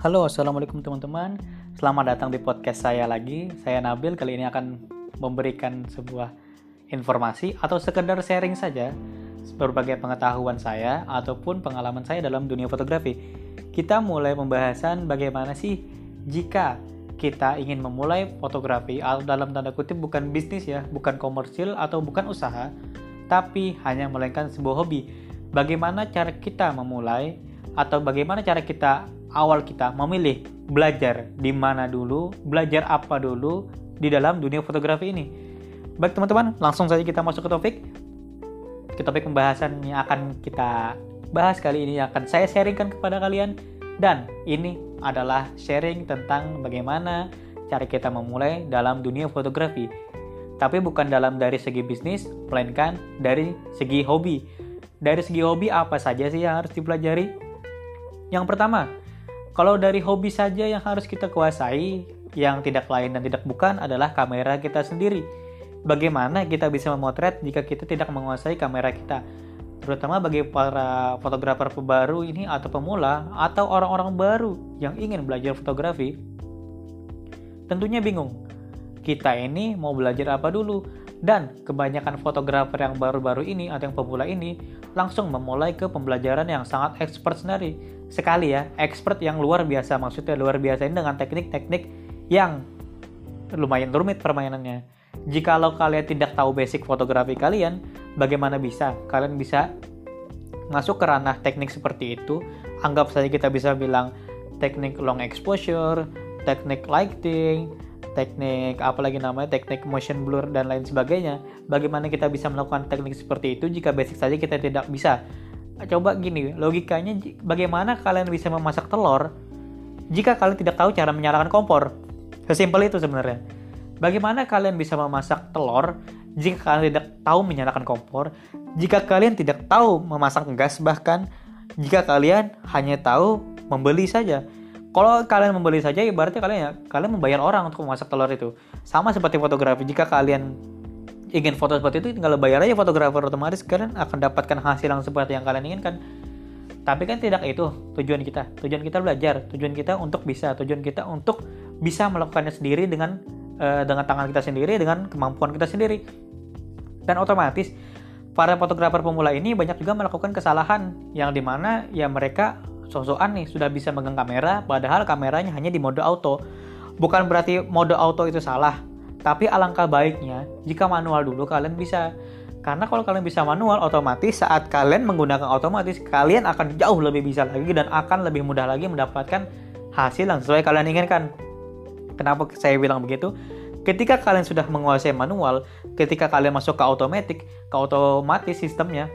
Halo, assalamualaikum teman-teman. Selamat datang di podcast saya lagi. Saya Nabil. Kali ini akan memberikan sebuah informasi atau sekedar sharing saja berbagai pengetahuan saya ataupun pengalaman saya dalam dunia fotografi. Kita mulai pembahasan bagaimana sih jika kita ingin memulai fotografi dalam tanda kutip bukan bisnis ya, bukan komersil atau bukan usaha, tapi hanya melainkan sebuah hobi. Bagaimana cara kita memulai atau bagaimana cara kita awal kita memilih belajar di mana dulu, belajar apa dulu di dalam dunia fotografi ini. Baik teman-teman, langsung saja kita masuk ke topik. Ke topik pembahasan yang akan kita bahas kali ini akan saya sharingkan kepada kalian dan ini adalah sharing tentang bagaimana cara kita memulai dalam dunia fotografi. Tapi bukan dalam dari segi bisnis, melainkan dari segi hobi. Dari segi hobi apa saja sih yang harus dipelajari? Yang pertama, kalau dari hobi saja yang harus kita kuasai, yang tidak lain dan tidak bukan adalah kamera kita sendiri. Bagaimana kita bisa memotret jika kita tidak menguasai kamera kita? Terutama bagi para fotografer pembaru ini atau pemula atau orang-orang baru yang ingin belajar fotografi, tentunya bingung. Kita ini mau belajar apa dulu? Dan kebanyakan fotografer yang baru-baru ini atau yang pemula ini langsung memulai ke pembelajaran yang sangat expert sendiri. Sekali ya, expert yang luar biasa maksudnya luar biasa ini dengan teknik-teknik yang lumayan rumit permainannya. Jikalau kalian tidak tahu basic fotografi kalian, bagaimana bisa kalian bisa masuk ke ranah teknik seperti itu? Anggap saja kita bisa bilang teknik long exposure, teknik lighting, teknik apalagi namanya teknik motion blur dan lain sebagainya bagaimana kita bisa melakukan teknik seperti itu jika basic saja kita tidak bisa? Coba gini logikanya bagaimana kalian bisa memasak telur jika kalian tidak tahu cara menyalakan kompor? Sesimpel itu sebenarnya. Bagaimana kalian bisa memasak telur jika kalian tidak tahu menyalakan kompor? Jika kalian tidak tahu memasak gas bahkan jika kalian hanya tahu membeli saja kalau kalian membeli saja ibaratnya kalian ya kalian membayar orang untuk memasak telur itu. Sama seperti fotografi jika kalian ingin foto seperti itu tinggal bayar aja fotografer otomatis kalian akan dapatkan hasil yang seperti yang kalian inginkan. Tapi kan tidak itu tujuan kita. Tujuan kita belajar tujuan kita untuk bisa tujuan kita untuk bisa melakukannya sendiri dengan uh, dengan tangan kita sendiri dengan kemampuan kita sendiri. Dan otomatis para fotografer pemula ini banyak juga melakukan kesalahan yang di mana ya mereka sosokan nih sudah bisa megang kamera padahal kameranya hanya di mode auto. Bukan berarti mode auto itu salah, tapi alangkah baiknya jika manual dulu kalian bisa. Karena kalau kalian bisa manual, otomatis saat kalian menggunakan otomatis, kalian akan jauh lebih bisa lagi dan akan lebih mudah lagi mendapatkan hasil yang sesuai kalian inginkan. Kenapa saya bilang begitu? Ketika kalian sudah menguasai manual, ketika kalian masuk ke otomatis, ke otomatis sistemnya,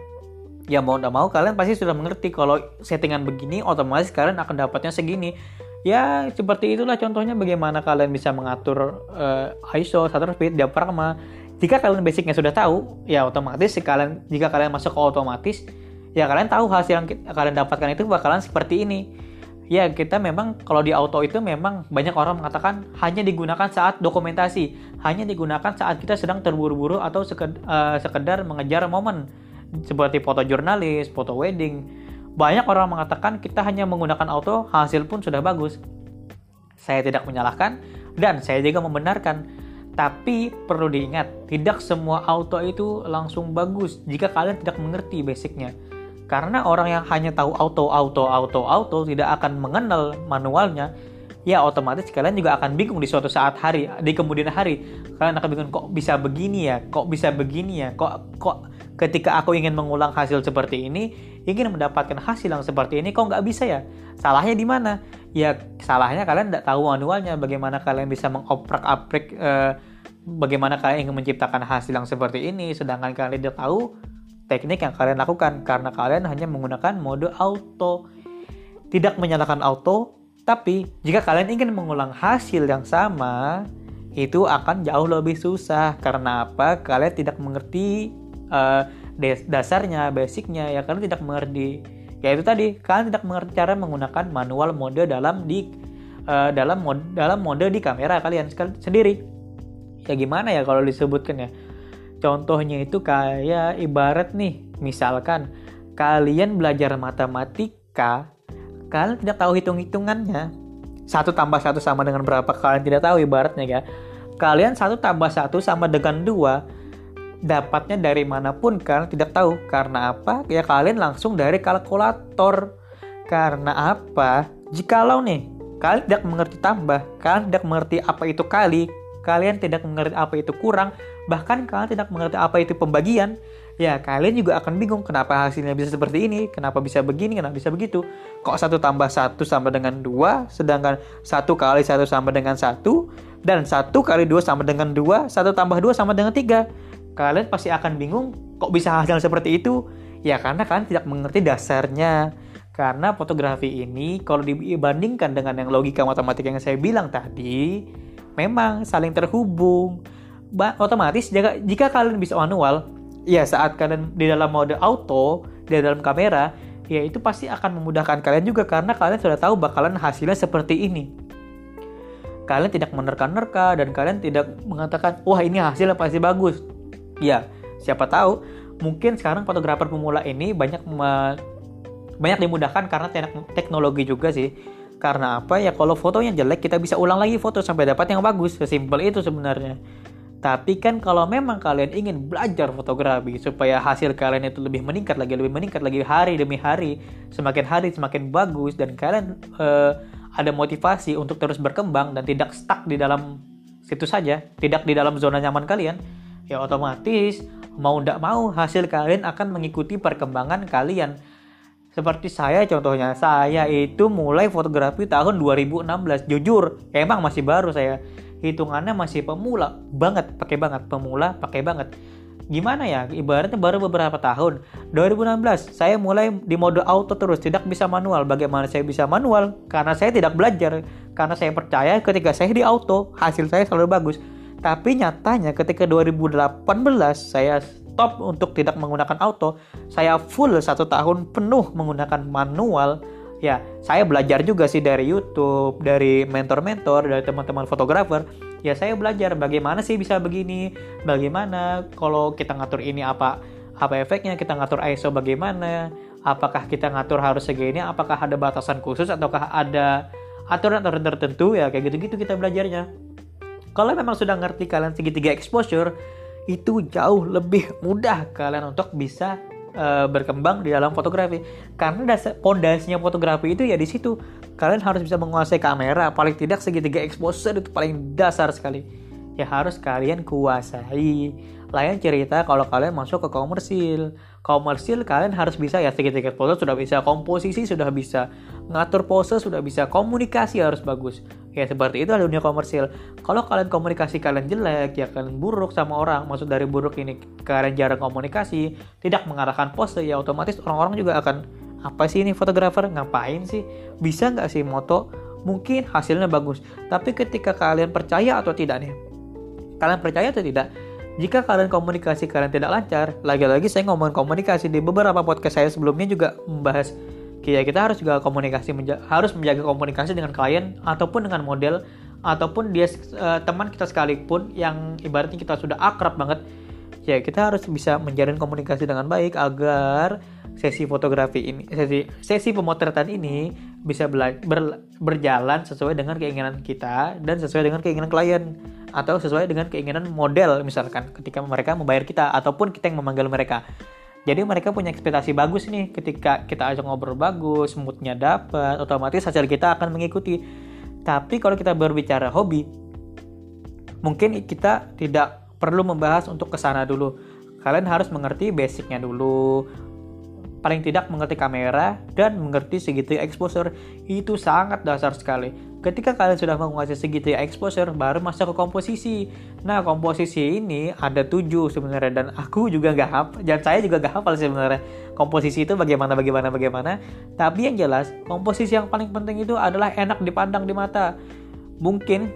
ya mau tidak mau kalian pasti sudah mengerti kalau settingan begini otomatis kalian akan dapatnya segini. Ya seperti itulah contohnya bagaimana kalian bisa mengatur uh, ISO, shutter speed, diafragma. Jika kalian basicnya sudah tahu ya otomatis kalian jika kalian masuk ke otomatis ya kalian tahu hasil yang kalian dapatkan itu bakalan seperti ini. Ya kita memang kalau di auto itu memang banyak orang mengatakan hanya digunakan saat dokumentasi hanya digunakan saat kita sedang terburu-buru atau sekedar, uh, sekedar mengejar momen seperti foto jurnalis, foto wedding. Banyak orang mengatakan kita hanya menggunakan auto, hasil pun sudah bagus. Saya tidak menyalahkan dan saya juga membenarkan. Tapi perlu diingat, tidak semua auto itu langsung bagus jika kalian tidak mengerti basicnya. Karena orang yang hanya tahu auto, auto, auto, auto tidak akan mengenal manualnya, ya otomatis kalian juga akan bingung di suatu saat hari, di kemudian hari. Kalian akan bingung kok bisa begini ya, kok bisa begini ya, kok kok ketika aku ingin mengulang hasil seperti ini, ingin mendapatkan hasil yang seperti ini, kok nggak bisa ya? Salahnya di mana? Ya salahnya kalian tidak tahu manualnya, bagaimana kalian bisa mengoprak-aprik, eh, bagaimana kalian ingin menciptakan hasil yang seperti ini, sedangkan kalian tidak tahu teknik yang kalian lakukan karena kalian hanya menggunakan mode auto, tidak menyalakan auto. Tapi jika kalian ingin mengulang hasil yang sama, itu akan jauh lebih susah karena apa? Kalian tidak mengerti uh, dasarnya, basicnya ya kalian tidak mengerti. Ya itu tadi kalian tidak mengerti cara menggunakan manual mode dalam di uh, dalam mode dalam mode di kamera kalian sendiri. Ya gimana ya kalau disebutkan ya? Contohnya itu kayak ibarat nih, misalkan kalian belajar matematika, kalian tidak tahu hitung-hitungannya, satu tambah satu sama dengan berapa? Kalian tidak tahu ibaratnya ya. Kalian satu tambah satu sama dengan dua dapatnya dari mana pun kalian tidak tahu. Karena apa? Ya kalian langsung dari kalkulator. Karena apa? Jikalau nih kalian tidak mengerti tambah kalian tidak mengerti apa itu kali kalian tidak mengerti apa itu kurang bahkan kalian tidak mengerti apa itu pembagian ya kalian juga akan bingung kenapa hasilnya bisa seperti ini, kenapa bisa begini, kenapa bisa begitu. Kok satu tambah satu sama dengan dua, sedangkan satu kali satu sama dengan satu, dan satu kali dua sama dengan dua, satu tambah dua sama dengan tiga. Kalian pasti akan bingung, kok bisa hasil seperti itu? Ya karena kalian tidak mengerti dasarnya. Karena fotografi ini kalau dibandingkan dengan yang logika matematika yang saya bilang tadi, memang saling terhubung. Ba otomatis jika, jika kalian bisa manual, ya saat kalian di dalam mode auto di dalam kamera ya itu pasti akan memudahkan kalian juga karena kalian sudah tahu bakalan hasilnya seperti ini. Kalian tidak menerka-nerka dan kalian tidak mengatakan wah ini hasilnya pasti bagus. Ya siapa tahu mungkin sekarang fotografer pemula ini banyak banyak dimudahkan karena teknologi juga sih. Karena apa? Ya kalau fotonya jelek kita bisa ulang lagi foto sampai dapat yang bagus. Sesimpel itu sebenarnya tapi kan kalau memang kalian ingin belajar fotografi supaya hasil kalian itu lebih meningkat lagi, lebih meningkat lagi hari demi hari, semakin hari semakin bagus dan kalian uh, ada motivasi untuk terus berkembang dan tidak stuck di dalam situ saja, tidak di dalam zona nyaman kalian, ya otomatis mau tidak mau hasil kalian akan mengikuti perkembangan kalian. Seperti saya contohnya, saya itu mulai fotografi tahun 2016. Jujur, emang masih baru saya hitungannya masih pemula. Banget pakai banget. Pemula pakai banget. Gimana ya? Ibaratnya baru beberapa tahun. 2016 saya mulai di mode auto terus. Tidak bisa manual. Bagaimana saya bisa manual? Karena saya tidak belajar. Karena saya percaya ketika saya di auto hasil saya selalu bagus. Tapi nyatanya ketika 2018 saya stop untuk tidak menggunakan auto. Saya full satu tahun penuh menggunakan manual ya saya belajar juga sih dari YouTube, dari mentor-mentor, dari teman-teman fotografer. Ya saya belajar bagaimana sih bisa begini, bagaimana kalau kita ngatur ini apa apa efeknya, kita ngatur ISO bagaimana, apakah kita ngatur harus segini, apakah ada batasan khusus ataukah ada aturan-aturan tertentu ya kayak gitu-gitu kita belajarnya. Kalau memang sudah ngerti kalian segitiga exposure, itu jauh lebih mudah kalian untuk bisa uh, berkembang di dalam fotografi. Karena dasar pondasinya fotografi itu ya di situ. Kalian harus bisa menguasai kamera paling tidak segitiga exposure itu paling dasar sekali. Ya harus kalian kuasai. Lain cerita kalau kalian masuk ke komersil komersil kalian harus bisa ya segitiga exposure sudah bisa komposisi sudah bisa ngatur pose sudah bisa komunikasi harus bagus. Ya seperti itu dunia komersil. Kalau kalian komunikasi kalian jelek ya kalian buruk sama orang maksud dari buruk ini kalian jarang komunikasi tidak mengarahkan pose ya otomatis orang-orang juga akan apa sih ini fotografer? Ngapain sih? Bisa nggak sih moto? Mungkin hasilnya bagus. Tapi ketika kalian percaya atau tidak nih kalian percaya atau tidak jika kalian komunikasi kalian tidak lancar lagi-lagi saya ngomong komunikasi. Di beberapa podcast saya sebelumnya juga membahas ya kita harus juga komunikasi menja harus menjaga komunikasi dengan klien ataupun dengan model ataupun dia uh, teman kita sekalipun yang ibaratnya kita sudah akrab banget. Ya kita harus bisa menjalin komunikasi dengan baik agar sesi fotografi ini sesi sesi pemotretan ini bisa ber, berjalan sesuai dengan keinginan kita dan sesuai dengan keinginan klien atau sesuai dengan keinginan model misalkan ketika mereka membayar kita ataupun kita yang memanggil mereka jadi mereka punya ekspektasi bagus nih ketika kita ajak ngobrol bagus, moodnya dapat, otomatis hasil kita akan mengikuti. Tapi kalau kita berbicara hobi, mungkin kita tidak perlu membahas untuk ke sana dulu. Kalian harus mengerti basicnya dulu, paling tidak mengerti kamera dan mengerti segitiga exposure itu sangat dasar sekali. Ketika kalian sudah menguasai segitiga exposure, baru masuk ke komposisi. Nah, komposisi ini ada tujuh sebenarnya dan aku juga nggak hafal, dan saya juga nggak hafal sebenarnya komposisi itu bagaimana, bagaimana, bagaimana. Tapi yang jelas, komposisi yang paling penting itu adalah enak dipandang di mata. Mungkin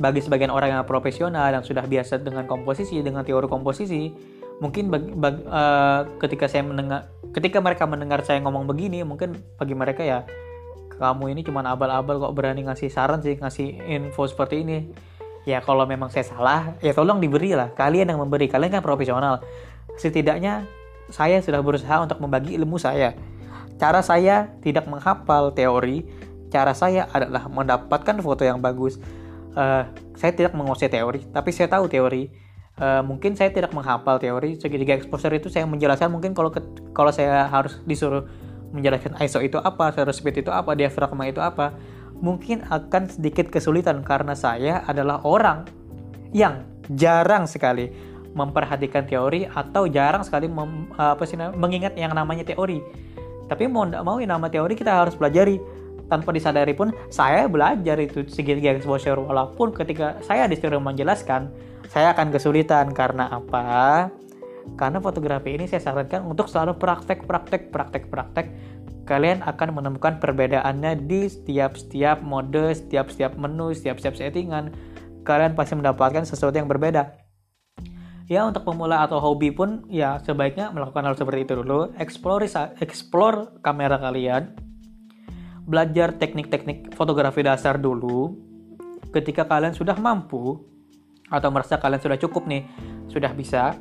bagi sebagian orang yang profesional yang sudah biasa dengan komposisi, dengan teori komposisi, mungkin bagi, bagi, uh, eh, ketika saya mendengar ketika mereka mendengar saya ngomong begini mungkin bagi mereka ya kamu ini cuma abal-abal kok berani ngasih saran sih ngasih info seperti ini. Ya kalau memang saya salah ya tolong diberi lah. Kalian yang memberi kalian kan profesional. Setidaknya saya sudah berusaha untuk membagi ilmu saya. Cara saya tidak menghafal teori cara saya adalah mendapatkan foto yang bagus. Uh, saya tidak menguasai teori tapi saya tahu teori uh, mungkin saya tidak menghafal teori segitiga exposure itu saya menjelaskan mungkin kalau kalau saya harus disuruh menjelaskan ISO itu apa shutter speed itu apa diafragma itu apa mungkin akan sedikit kesulitan karena saya adalah orang yang jarang sekali memperhatikan teori atau jarang sekali mem, apa sih mengingat yang namanya teori. Tapi mau tidak mau yang nama teori kita harus pelajari tanpa disadari pun saya belajar itu segitiga exposure walaupun ketika saya disuruh menjelaskan saya akan kesulitan karena apa? Karena fotografi ini saya sarankan untuk selalu praktek praktek praktek praktek. Kalian akan menemukan perbedaannya di setiap setiap mode, setiap setiap menu, setiap setiap settingan. Kalian pasti mendapatkan sesuatu yang berbeda. Ya untuk pemula atau hobi pun ya sebaiknya melakukan hal seperti itu dulu. Explore explore kamera kalian. Belajar teknik-teknik fotografi dasar dulu. Ketika kalian sudah mampu atau merasa kalian sudah cukup nih sudah bisa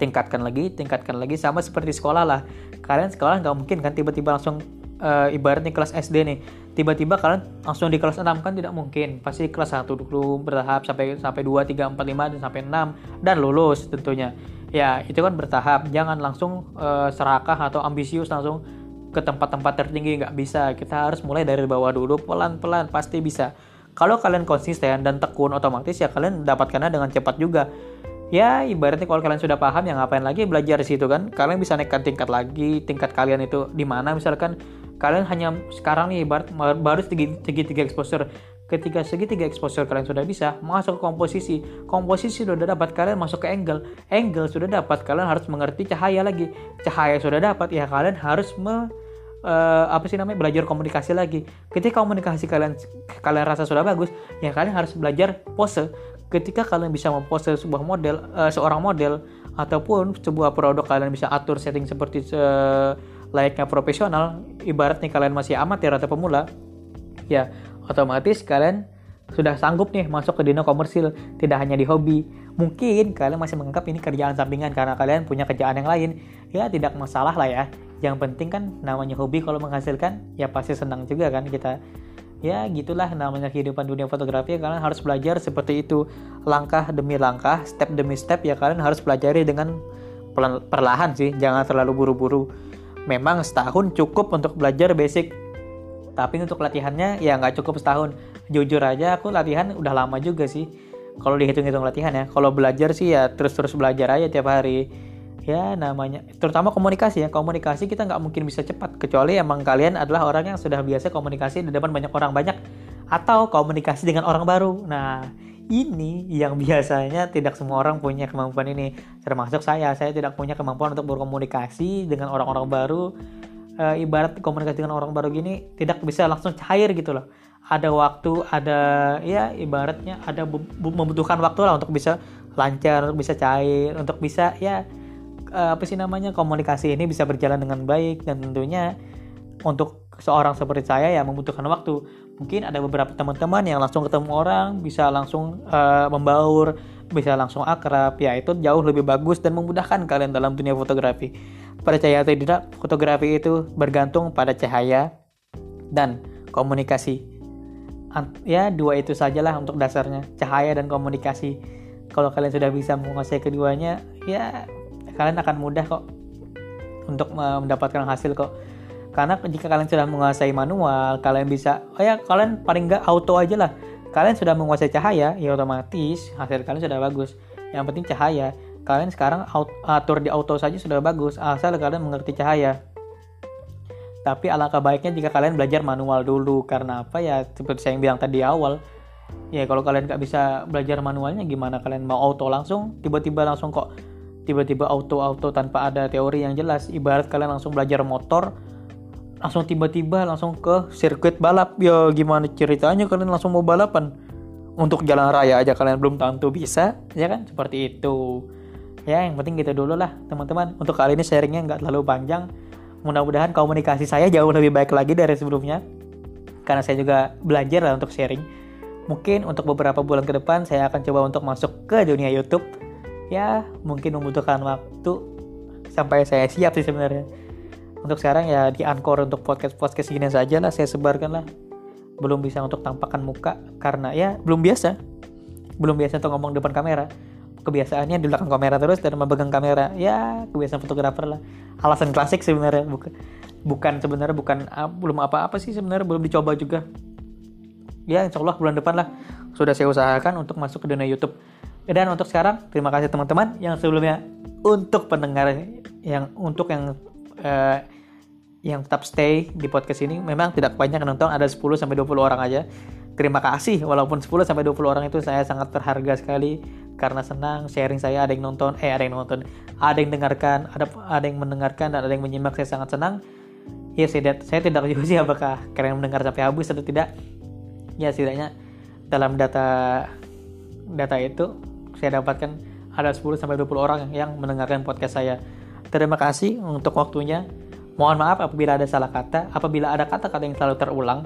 tingkatkan lagi tingkatkan lagi sama seperti sekolah lah. Kalian sekolah nggak mungkin kan tiba-tiba langsung uh, ibaratnya kelas SD nih tiba-tiba kalian langsung di kelas 6 kan tidak mungkin. Pasti kelas 1 dulu bertahap sampai sampai 2 3 4 5 dan sampai 6 dan lulus tentunya. Ya itu kan bertahap. Jangan langsung uh, serakah atau ambisius langsung ke tempat-tempat tertinggi nggak bisa. Kita harus mulai dari bawah dulu pelan-pelan pasti bisa kalau kalian konsisten dan tekun otomatis ya kalian mendapatkannya dengan cepat juga. Ya ibaratnya kalau kalian sudah paham ya ngapain lagi belajar di situ kan? Kalian bisa naikkan tingkat lagi tingkat kalian itu di mana. Misalkan kalian hanya sekarang nih ibarat baru segi, segitiga exposure. Ketika segitiga exposure kalian sudah bisa masuk ke komposisi. Komposisi sudah dapat kalian masuk ke angle. Angle sudah dapat kalian harus mengerti cahaya lagi. Cahaya sudah dapat ya kalian harus me, uh, apa sih namanya belajar komunikasi lagi ketika komunikasi kalian kalian rasa sudah bagus ya kalian harus belajar pose ketika kalian bisa mempose sebuah model uh, seorang model ataupun sebuah produk kalian bisa atur setting seperti uh, layaknya profesional, ibaratnya kalian masih amatir atau pemula, ya otomatis kalian sudah sanggup nih masuk ke dunia komersil, tidak hanya di hobi. Mungkin kalian masih menganggap ini kerjaan sampingan karena kalian punya kerjaan yang lain. Ya tidak masalah lah ya. Yang penting kan namanya hobi kalau menghasilkan ya pasti senang juga kan kita. Ya gitulah namanya kehidupan dunia fotografi. Kalian harus belajar seperti itu. Langkah demi langkah, step demi step ya kalian harus pelajari dengan perlahan sih, jangan terlalu buru-buru. Memang setahun cukup untuk belajar basic. Tapi untuk latihannya ya nggak cukup setahun. Jujur aja aku latihan udah lama juga sih. Kalau dihitung-hitung latihan ya. Kalau belajar sih ya terus-terus belajar aja tiap hari ya namanya terutama komunikasi ya. Komunikasi kita nggak mungkin bisa cepat kecuali emang kalian adalah orang yang sudah biasa komunikasi di depan banyak orang banyak atau komunikasi dengan orang baru. Nah ini yang biasanya tidak semua orang punya kemampuan ini. Termasuk saya. Saya tidak punya kemampuan untuk berkomunikasi dengan orang-orang baru. E, ibarat komunikasi dengan orang baru gini tidak bisa langsung cair gitu loh. Ada waktu ada ya ibaratnya ada membutuhkan waktu lah untuk bisa lancar untuk bisa cair untuk bisa ya e, apa sih namanya komunikasi ini bisa berjalan dengan baik dan tentunya untuk seorang seperti saya yang membutuhkan waktu. Mungkin ada beberapa teman-teman yang langsung ketemu orang bisa langsung uh, membaur bisa langsung akrab ya itu jauh lebih bagus dan memudahkan kalian dalam dunia fotografi. Percaya atau tidak fotografi itu bergantung pada cahaya dan komunikasi. Ya dua itu sajalah untuk dasarnya cahaya dan komunikasi. Kalau kalian sudah bisa menguasai keduanya ya kalian akan mudah kok untuk mendapatkan hasil kok. Karena jika kalian sudah menguasai manual kalian bisa oh ya kalian paling nggak auto aja lah. Kalian sudah menguasai cahaya ya otomatis hasil kalian sudah bagus. Yang penting cahaya. Kalian sekarang atur di auto saja sudah bagus asal kalian mengerti cahaya. Tapi alangkah baiknya jika kalian belajar manual dulu karena apa ya? Seperti saya yang bilang tadi awal ya kalau kalian nggak bisa belajar manualnya gimana kalian mau auto langsung tiba-tiba langsung kok tiba-tiba auto auto tanpa ada teori yang jelas. Ibarat kalian langsung belajar motor langsung tiba-tiba langsung ke sirkuit balap. Ya gimana ceritanya kalian langsung mau balapan? Untuk jalan raya aja kalian belum tentu bisa ya kan? Seperti itu. Ya yang penting gitu dulu lah teman-teman. Untuk kali ini sharingnya nggak terlalu panjang. Mudah-mudahan komunikasi saya jauh lebih baik lagi dari sebelumnya. Karena saya juga belajar lah untuk sharing. Mungkin untuk beberapa bulan ke depan saya akan coba untuk masuk ke dunia YouTube ya mungkin membutuhkan waktu sampai saya siap sih sebenarnya. Untuk sekarang ya di Anchor untuk podcast podcast gini saja lah saya sebarkan lah. Belum bisa untuk tampakkan muka karena ya belum biasa. Belum biasa untuk ngomong depan kamera. Kebiasaannya di belakang kamera terus dan memegang kamera. Ya kebiasaan fotografer lah. Alasan klasik sebenarnya bukan bukan sebenarnya bukan uh, belum apa-apa sih sebenarnya belum dicoba juga. Ya insya Allah bulan depan lah sudah saya usahakan untuk masuk ke dunia YouTube dan untuk sekarang terima kasih teman-teman yang sebelumnya untuk pendengar yang untuk yang uh, yang tetap stay di podcast ini. Memang tidak banyak nonton ada 10 sampai 20 orang aja. Terima kasih walaupun 10 sampai 20 orang itu saya sangat berharga sekali karena senang sharing saya ada yang nonton eh ada yang nonton ada yang dengarkan ada ada yang mendengarkan dan ada yang menyimak saya sangat senang. Ya saya, saya tidak tahu sih apakah kalian mendengar sampai habis atau tidak. Ya setidaknya dalam data data itu saya dapatkan ada 10 sampai 20 orang yang mendengarkan podcast saya. Terima kasih untuk waktunya. Mohon maaf apabila ada salah kata, apabila ada kata-kata yang selalu terulang.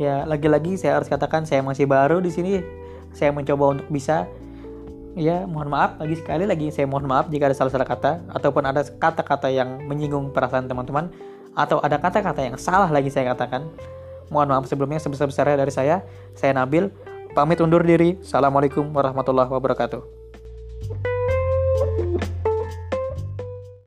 Ya, lagi-lagi saya harus katakan saya masih baru di sini. Saya mencoba untuk bisa. Ya mohon maaf lagi sekali lagi. Saya mohon maaf jika ada salah-salah kata ataupun ada kata-kata yang menyinggung perasaan teman-teman atau ada kata-kata yang salah lagi saya katakan. Mohon maaf sebelumnya sebesar-besarnya dari saya. Saya Nabil. Pamit undur diri. Assalamualaikum warahmatullahi wabarakatuh Thank you.